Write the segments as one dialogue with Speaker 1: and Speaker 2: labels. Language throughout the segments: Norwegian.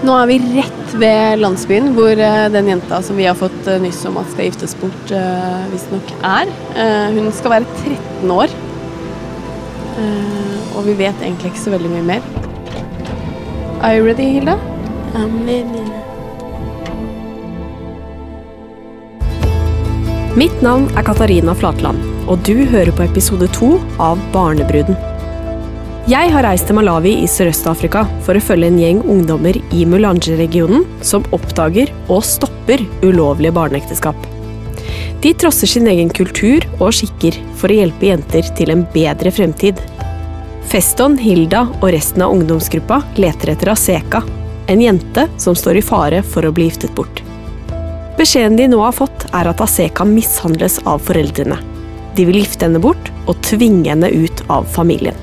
Speaker 1: Nå er vi rett ved landsbyen hvor eh, den jenta som vi har fått eh, nyss om at skal giftes bort, uh, visstnok er. Eh, hun skal være 13 år. Eh, og vi vet egentlig ikke så veldig mye mer. Are you ready, Hilda?
Speaker 2: I'm ready.
Speaker 3: Mitt navn er Katarina Flatland, og du hører på episode to av Barnebruden. Jeg har reist til Malawi i Sørøst-Afrika for å følge en gjeng ungdommer i Mulanje-regionen som oppdager og stopper ulovlige barneekteskap. De trosser sin egen kultur og skikker for å hjelpe jenter til en bedre fremtid. Feston, Hilda og resten av ungdomsgruppa leter etter Aseka, en jente som står i fare for å bli giftet bort. Beskjeden de nå har fått, er at Aseka mishandles av foreldrene. De vil gifte henne bort og tvinge henne ut av familien.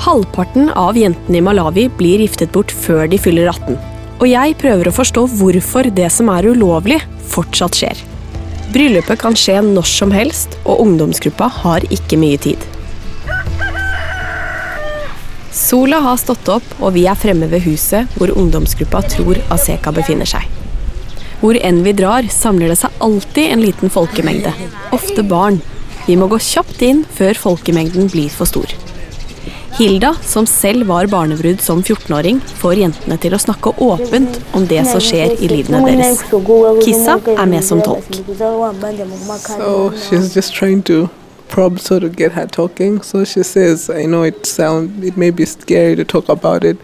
Speaker 3: Halvparten av jentene i Malawi blir giftet bort før de fyller 18. Og jeg prøver å forstå hvorfor det som er ulovlig, fortsatt skjer. Bryllupet kan skje når som helst, og ungdomsgruppa har ikke mye tid. Sola har stått opp, og vi er fremme ved huset hvor ungdomsgruppa tror Aseka befinner seg. Hvor enn vi drar, samler det seg alltid en liten folkemengde. Ofte barn. Vi må gå kjapt inn før folkemengden blir for stor. Hilda, som selv var barnebrud som 14-åring, får jentene til å snakke åpent om det som skjer i livene deres. Kissa er med som tolk.
Speaker 4: So she's just trying to probe sort of get her talking. So she says, I know it sound it may be scary to talk about it,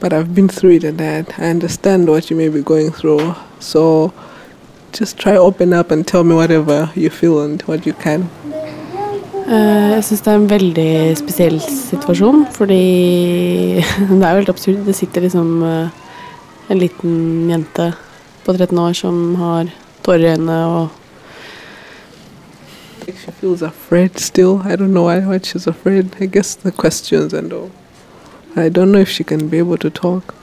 Speaker 4: but I've been through it and that. I understand what you may be going through. So just try open up and tell me whatever you feel and what you can.
Speaker 1: Eh, Jeg syns det er en veldig spesiell situasjon, fordi det er jo helt absurd. Det sitter liksom eh, en liten jente på 13 år som har tårer i øynene og
Speaker 4: she feels afraid still. I don't know why, why she's afraid. I guess the questions and all. I don't know if she can be able to talk.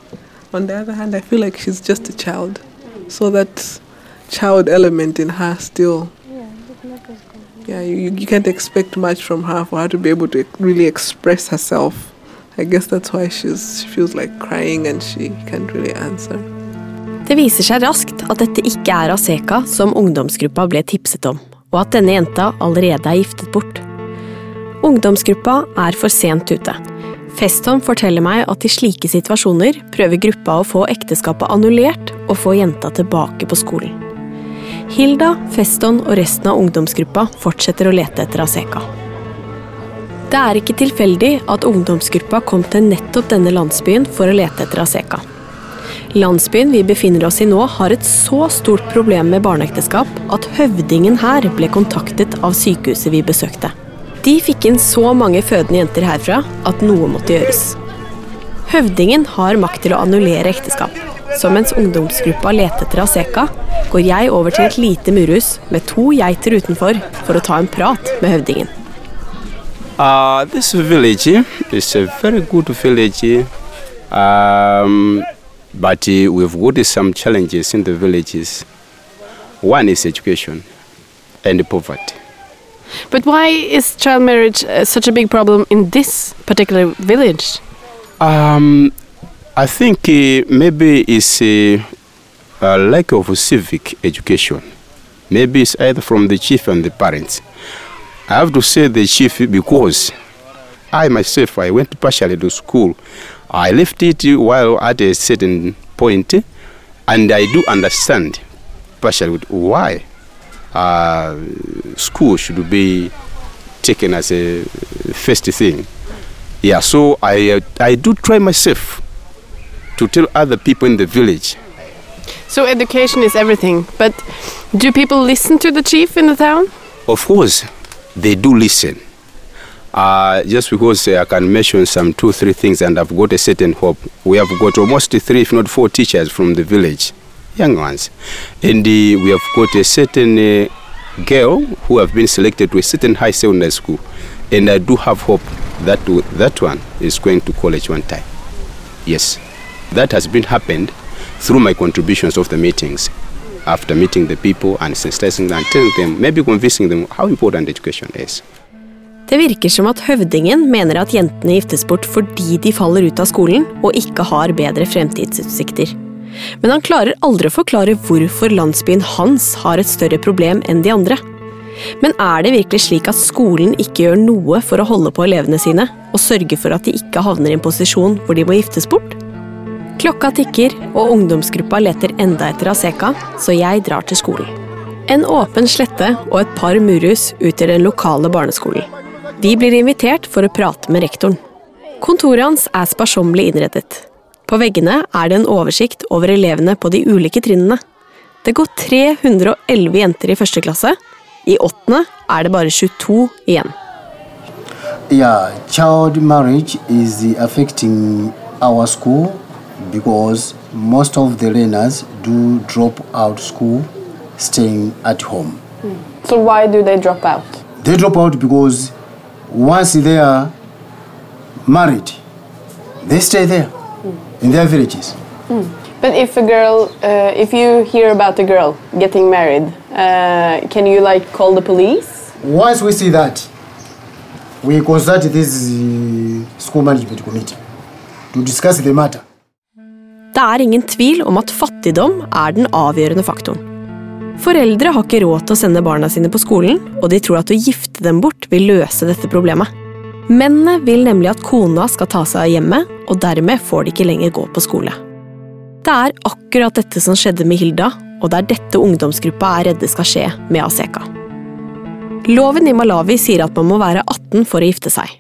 Speaker 4: On the other hand, I feel like she's just a child. So that child element in her still. Yeah, you, you can't expect much from her for her to be able to really express herself. I guess that's why she's, she feels like crying and she can't really answer.
Speaker 3: Det viser seg raskt at dette ikke er Aseka som ungdomsgruppa ble tipset om, og at denne jenta allerede er giftet bort. Ungdomsgruppa er for sent ute. Feston forteller meg at i slike situasjoner prøver gruppa å få ekteskapet annullert og få jenta tilbake på skolen. Hilda, Feston og resten av ungdomsgruppa fortsetter å lete etter Aseka. Det er ikke tilfeldig at ungdomsgruppa kom til nettopp denne landsbyen for å lete etter Aseka. Landsbyen vi befinner oss i nå har et så stort problem med barneekteskap at høvdingen her ble kontaktet av sykehuset vi besøkte. De fikk inn så mange fødende jenter herfra at noe måtte gjøres. Høvdingen har makt til å annullere ekteskap. Så mens ungdomsgruppa leter etter Aseka, går jeg over til et lite murhus med to geiter utenfor for å ta en prat med høvdingen.
Speaker 5: Uh, this village is a very good village, um, but we've got some challenges in the villages. One is education and poverty.
Speaker 1: But why is child marriage uh, such a big problem in this particular village?
Speaker 5: Um, I think uh, maybe it's a, a lack of civic education. Maybe it's either from the chief and the parents. I have to say the chief because I myself I went partially to school. I left it while at a certain point, and I do understand partially why uh, school should be taken as a first thing. Yeah, so I uh, I do try myself to tell other people in the village.
Speaker 1: So education is everything, but do people listen to the chief in the town?
Speaker 5: Of course, they do listen. Uh, just because uh, I can mention some two, three things, and I've got a certain hope. We have got almost three, if not four, teachers from the village, young ones, and uh, we have got a certain uh, girl who have been selected to a certain high secondary school, and I do have hope that that one is going to college one time. Yes, that has been happened through my contributions of the meetings. After meeting the people and sensitizing them and telling them, maybe convincing them how important education is.
Speaker 3: Det virker som at høvdingen mener at jentene giftes bort fordi de faller ut av skolen og ikke har bedre fremtidsutsikter. Men han klarer aldri å forklare hvorfor landsbyen hans har et større problem enn de andre. Men er det virkelig slik at skolen ikke gjør noe for å holde på elevene sine, og sørge for at de ikke havner i en posisjon hvor de må giftes bort? Klokka tikker, og ungdomsgruppa leter enda etter Aseka, så jeg drar til skolen. En åpen slette og et par murhus utgjør den lokale barneskolen. Vi blir invitert for å prate med rektoren. Kontoret hans er sparsommelig innredet. På veggene er det en oversikt over elevene på de ulike trinnene. Det går 311 jenter i første klasse. I åttende er det bare 22 igjen.
Speaker 2: Yeah, child marriage is affecting our school because most of the learners do drop out school, staying at home.
Speaker 1: So why do they drop out?
Speaker 2: They drop out because once they are married, they stay there in their villages.
Speaker 1: But if a girl, uh, if you hear about a girl getting married, uh, can you like call the police?
Speaker 2: Once we see that, we consult this school management committee to discuss the matter.
Speaker 3: Det er ingen tvil om at fattigdom er den avgjørende faktoren. Foreldre har ikke råd til å sende barna sine på skolen, og de tror at å gifte dem bort vil løse dette problemet. Mennene vil nemlig at kona skal ta seg av hjemmet, og dermed får de ikke lenger gå på skole. Det er akkurat dette som skjedde med Hilda, og det er dette ungdomsgruppa er redde skal skje med Aseka. Loven i Malawi sier at man må være 18 for å gifte seg.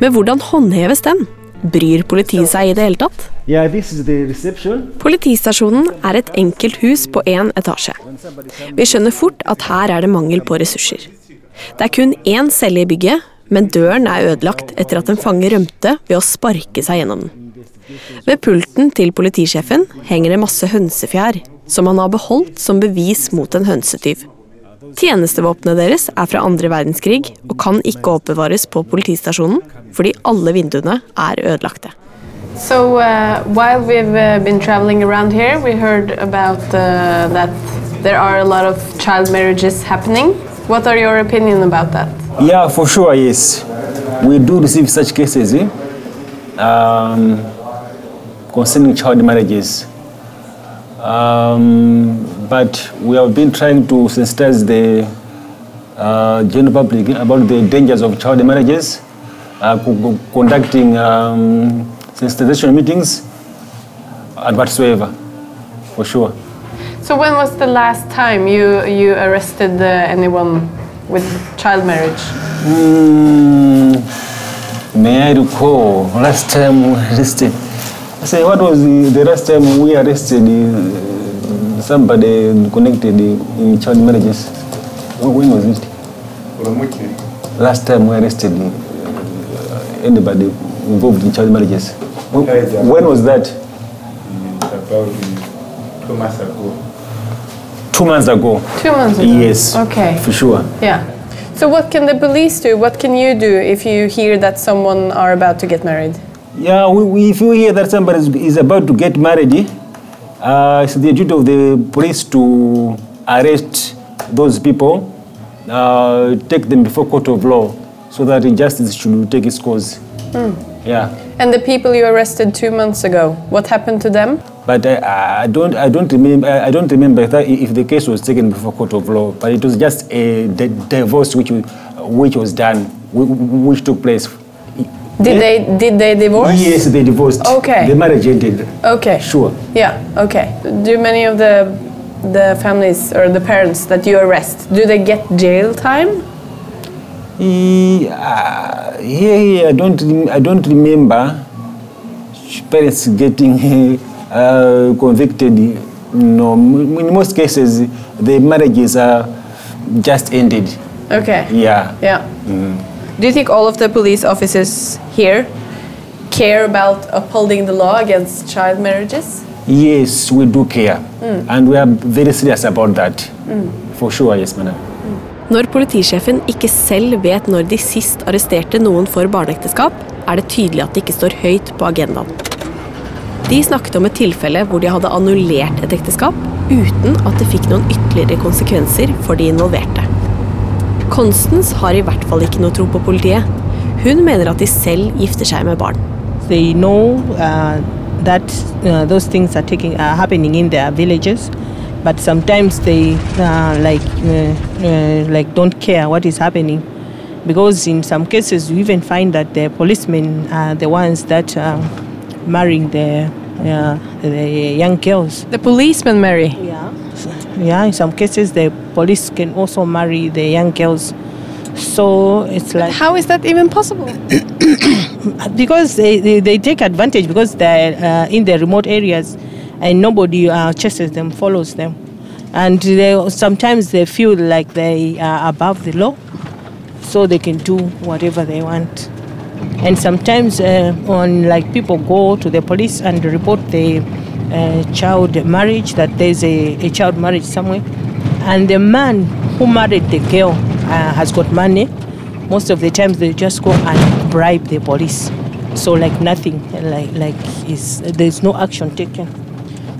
Speaker 3: Men hvordan håndheves den? Bryr politiet seg i det hele tatt? Politistasjonen er et enkelt hus på én etasje. Vi skjønner fort at her er det mangel på ressurser. Det er kun én celle i bygget, men døren er ødelagt etter at en fange rømte ved å sparke seg gjennom den. Ved pulten til politisjefen henger det masse hønsefjær, som han har beholdt som bevis mot en hønsetyv. Tjenestevåpenet deres er fra andre verdenskrig og kan ikke oppbevares på politistasjonen fordi alle vinduene er ødelagte.
Speaker 1: So uh, while we've uh, been traveling around here, we heard about uh, that there are a lot of child marriages happening. What are your opinion about that?
Speaker 6: Yeah, for sure, yes. We do receive such cases eh? um, concerning child marriages. Um, but we have been trying to sensitize the uh, general public about the dangers of child marriages, uh, co- co- conducting um, sensitization meetings and whatsoever, for sure.
Speaker 1: So when was the last time you you arrested uh, anyone with child marriage?
Speaker 6: Mm, may I recall last time we arrested? I say, what was the, the last time we arrested uh, somebody connected in child marriages? When, when was it? Last time we arrested uh, anybody involved in child marriages. When, when was that?
Speaker 7: about two months ago.
Speaker 6: Two months ago.
Speaker 1: Two months ago.
Speaker 6: Yes.
Speaker 1: Okay.
Speaker 6: For sure.
Speaker 1: Yeah. So what can the police do? What can you do if you hear that someone are about to get married?
Speaker 6: Yeah, we, we, if you hear that somebody is, is about to get married, uh, it's the duty of the police to arrest those people, uh, take them before court of law, so that justice should take its course. Yeah,
Speaker 1: And the people you arrested two months ago, what happened to them?
Speaker 6: but I, I don't, I don't remember, uh, I don't remember that if the case was taken before court of law. But it was just a di- divorce which, was- which was done, which took place.
Speaker 1: Did they did they divorce?
Speaker 6: Yes, they divorced.
Speaker 1: Okay.
Speaker 6: The marriage ended.
Speaker 1: Okay.
Speaker 6: Sure.
Speaker 1: Yeah. Okay. Do many of the the families or the parents that you arrest do they get jail time?
Speaker 6: Yeah, uh, here, here I don't, I don't remember parents getting uh, convicted. No, in most cases, the marriages are just ended.
Speaker 1: Okay.
Speaker 6: Yeah.
Speaker 1: Yeah. Mm-hmm. Do you think all of the police officers here care about upholding the law against child marriages?
Speaker 6: Yes, we do care, mm. and we are very serious about that. Mm. For sure, yes, madam.
Speaker 3: Når politisjefen ikke selv vet når de sist arresterte noen for barneekteskap, er det tydelig at det ikke står høyt på agendaen. De snakket om et tilfelle hvor de hadde annullert et ekteskap uten at det fikk noen ytterligere konsekvenser for de involverte. Constance har i hvert fall ikke noe tro på politiet. Hun mener at de selv gifter seg med barn.
Speaker 8: They know uh, that uh, those things are taking are their villages, but sometimes they uh, like uh, uh, like don't care what is happening, because in some cases you even find that the policemen are the ones that are marrying the uh, the young girls.
Speaker 9: The policemen marry.
Speaker 8: Yeah. Yeah, in some cases the police can also marry the young girls. So it's like
Speaker 9: How is that even possible?
Speaker 8: because they, they, they take advantage because they're uh, in the remote areas and nobody uh, chases them, follows them. And they, sometimes they feel like they are above the law, so they can do whatever they want. And sometimes uh, like people go to the police and report the uh, child marriage, that there's a, a child marriage somewhere, and the man who married the girl uh, has got money, most of the times they just go and bribe the police. So like nothing, like like is there's no action taken.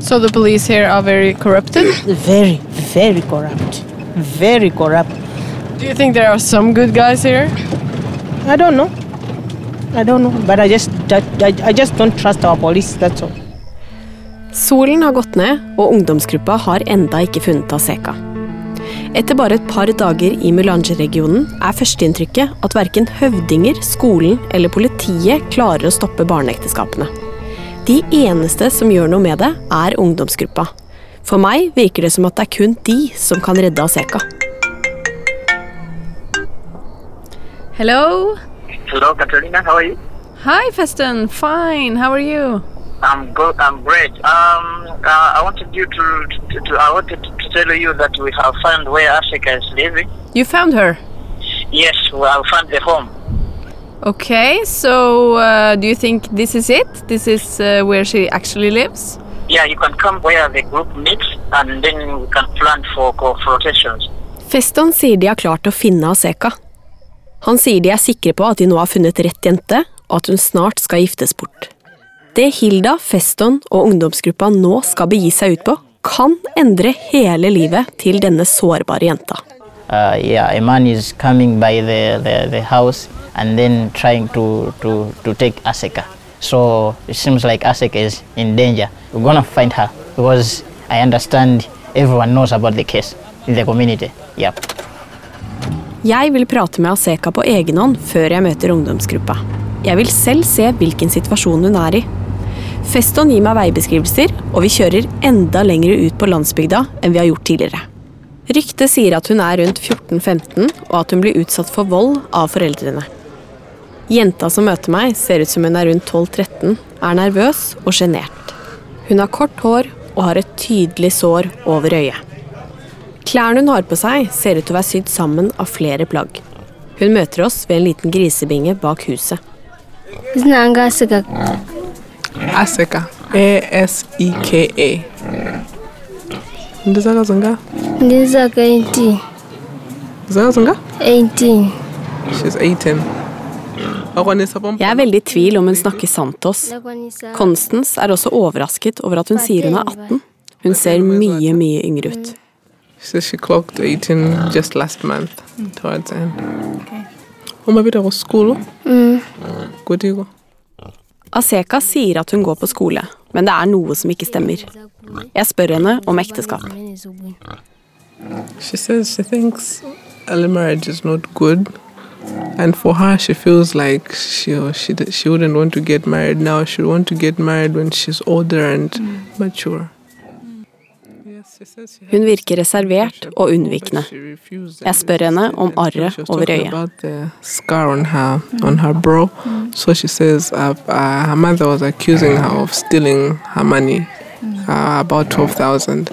Speaker 9: So the police here are very corrupted.
Speaker 8: Very, very corrupt, very corrupt.
Speaker 9: Do you think there are some good guys here?
Speaker 8: I don't know. I don't know, but I just I, I just don't trust our police. That's all.
Speaker 3: Solen har gått ned, og ungdomsgruppa har enda ikke funnet Aseka. Etter bare et par dager i Mulange-regionen er førsteinntrykket at verken høvdinger, skolen eller politiet klarer å stoppe barneekteskapene. De eneste som gjør noe med det, er ungdomsgruppa. For meg virker det som at det er kun de som kan redde Aseka.
Speaker 9: Hello.
Speaker 10: Hello, Katarina. How are you?
Speaker 9: Hi, Feston. Fine. How are you?
Speaker 10: I'm good. I'm great. Um, uh, I wanted you to, to, to, I wanted to tell you that we have found where Africa is living.
Speaker 9: You found her.
Speaker 10: Yes, we have found the home.
Speaker 9: Okay. So, uh, do you think this is it? This is uh, where she actually lives?
Speaker 10: Yeah, you can come where the group meets, and then we can plan for confrontations.
Speaker 3: Feston sier de har klart å finne Aseka. Han sier de er sikre på at de nå har funnet rett jente, og at hun snart skal giftes bort. Det Hilda, Feston og ungdomsgruppa nå skal begi seg ut på, kan endre hele livet til denne sårbare jenta.
Speaker 11: uh, yeah, a man is coming by the, the, the house and then trying to, to, to take Aseka. So it seems like Aseka is in danger. We're gonna find her because I understand everyone knows about the case in the community. Yep.
Speaker 3: Jeg vil prate med Aseka på egen hånd før jeg møter ungdomsgruppa. Jeg vil selv se hvilken situasjon hun er i. Feston gir meg veibeskrivelser, og vi kjører enda lenger ut på landsbygda enn vi har gjort tidligere. Ryktet sier at hun er rundt 14-15, og at hun blir utsatt for vold av foreldrene. Jenta som møter meg, ser ut som hun er rundt 12-13, er nervøs og sjenert. Hun har kort hår og har et tydelig sår over øyet. Klærne hun har på seg, ser ut til å være sydd sammen av flere plagg. Hun møter oss ved en liten grisebinge bak huset.
Speaker 4: Asika. A-S-E-K-A. Ndizaka zanga?
Speaker 12: Ndizaka 18.
Speaker 4: Zaka zanga?
Speaker 12: 18.
Speaker 4: She's 18.
Speaker 3: Jeg er veldig i tvil om hun snakker sant til oss. Constance er også overrasket over at hun sier hun er 18. Hun ser mye, mye yngre ut.
Speaker 4: She she clocked 18 just last month towards end. Uma vida go school.
Speaker 12: Mm.
Speaker 3: Aseka sier at hun går på skole, men det er noe som ikke stemmer. Jeg spør henne om ekteskap.
Speaker 4: She says she thinks marriage is not good. And for her, she feels like she she she wouldn't want to get married now. She would want to get married when she's older and mature.
Speaker 3: Hun virker reservert og unnvikende. Jeg spør henne om arret over øyet.
Speaker 4: about the scar on her on her brow. So she says uh, uh, her mother was accusing her of stealing her money, uh, about twelve thousand.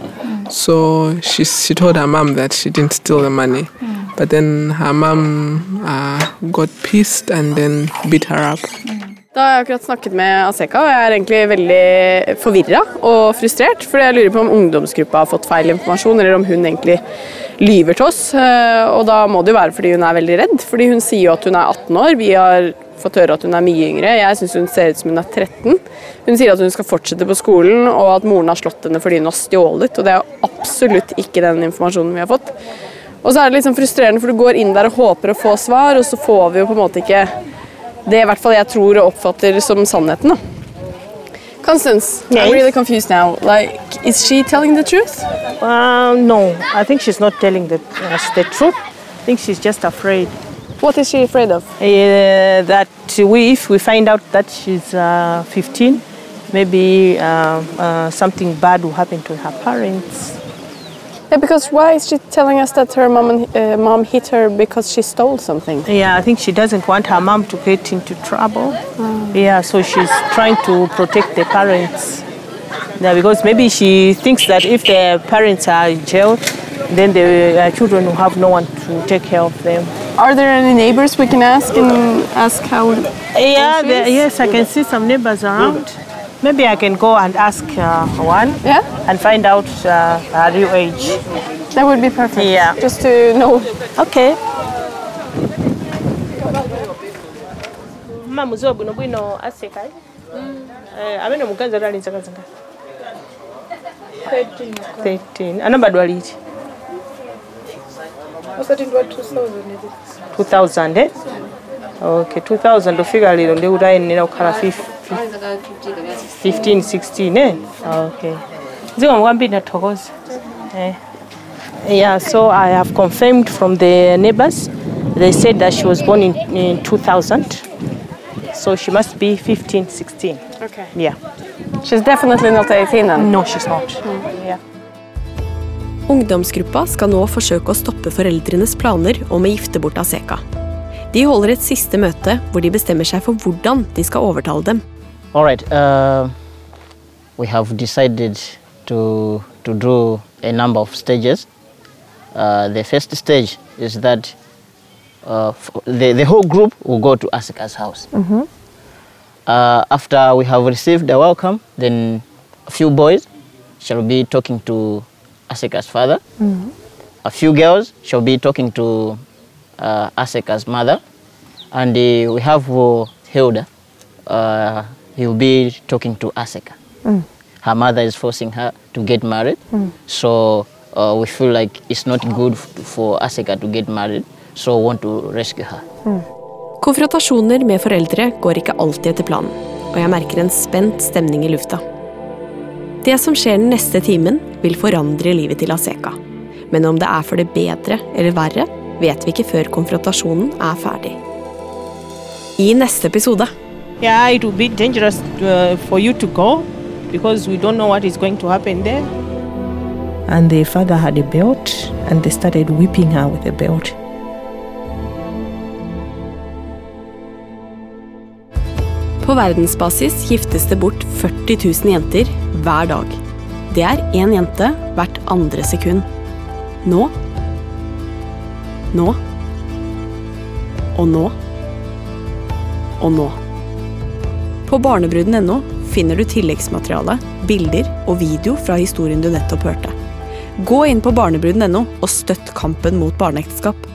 Speaker 4: So she she told her mom that she didn't steal the money, but then her mom uh, got pissed and then beat her up.
Speaker 1: Da har jeg akkurat snakket med Aseka, og jeg er egentlig veldig forvirra og frustrert. For jeg lurer på om ungdomsgruppa har fått feil informasjon, eller om hun egentlig lyver til oss. Eh, Og da må det jo være fordi hun er veldig redd. Fordi hun sier jo at hun er 18 år. Vi har fått høre at hun er mye yngre. Jeg syns hun ser ut som hun er 13. Hun sier at hun skal fortsette på skolen, og at moren har slått henne fordi hun har stjålet. Og det er jo absolutt ikke den informasjonen vi har fått. Og så er det litt sånn frustrerende, for du går inn der og håper å få svar, og så får vi jo på en måte ikke det i hvert fall jeg tror og oppfatter som sannheten. da. Constance, I'm really confused now. Like, is she telling the truth?
Speaker 8: Uh, no, I think she's not telling the, us the truth. I think she's just afraid.
Speaker 1: What is she afraid of?
Speaker 8: Uh, that we, if we find out that she's uh, 15, maybe uh, uh, something bad will happen to her parents.
Speaker 1: Yeah, because why is she telling us that her mom, and, uh, mom hit her because she stole something?
Speaker 8: Yeah, I think she doesn't want her mom to get into trouble. Yeah, so she's trying to protect the parents. Yeah, because maybe she thinks that if their parents are in jail, then the uh, children will have no one to take care of them.
Speaker 1: Are there any neighbors we can ask and ask how?
Speaker 8: Yeah, there, yes, I can see some neighbors around. Maybe I can go and ask uh, one
Speaker 1: Yeah,
Speaker 8: and find out uh, her real age.
Speaker 1: that would be perfect.
Speaker 8: Yeah.
Speaker 1: Just to know.
Speaker 8: Okay. mama muziwa bwino bwino aseka eh, amene muganza ali nzaka zingati 13 anabadwa liti 2000 eh? okay 2000 ofika lero ndi kuti ayenera kukhala 15 16 eh? okay zikomo kwambiri ndathokoza eh. Yeah, so I have confirmed from the neighbors. They said that she was born in, in 2000. So she must be 15, 16.
Speaker 1: Okay.
Speaker 8: Yeah.
Speaker 1: She's definitely not 18 then.
Speaker 8: No, she's not. Yeah.
Speaker 3: Ungdomsgruppa skal nå forsøke å stoppe foreldrenes planer om å gifte bort Aseka. De holder et siste møte hvor de bestemmer seg for hvordan de skal overtale dem.
Speaker 11: All right. Uh, we have decided to to do a number of stages. Uh, the first stage is that uh, the the whole group will go to Asika's house. Uh, after we have received the welcome, then a few boys shall be talking to Asika's father. A few girls shall be talking to uh, Asika's mother, and uh, we have uh, Hilda. Uh, he'll be talking to Asika. Her mother is forcing her to get married, so uh, we feel like it's not good for Asika to get married, so we want to rescue her.
Speaker 3: Konfrontasjoner med foreldre går ikke alltid etter planen, og jeg merker en spent stemning i lufta. Det som skjer den neste timen, vil forandre livet til Aseka. Men om det er for det bedre eller verre, vet vi ikke før konfrontasjonen er ferdig. I neste episode
Speaker 8: Yeah, it would be dangerous uh, for you to go because we don't know what is going to happen there. And the father had a belt and they started whipping her with a belt.
Speaker 3: På verdensbasis giftes det bort 40 000 jenter hver dag. Det er én jente hvert andre sekund. Nå. Nå. Og nå. Og nå. På barnebruden.no finner du tilleggsmateriale, bilder og video fra historien du nettopp hørte. Gå inn på barnebruden.no og støtt kampen mot barneekteskap.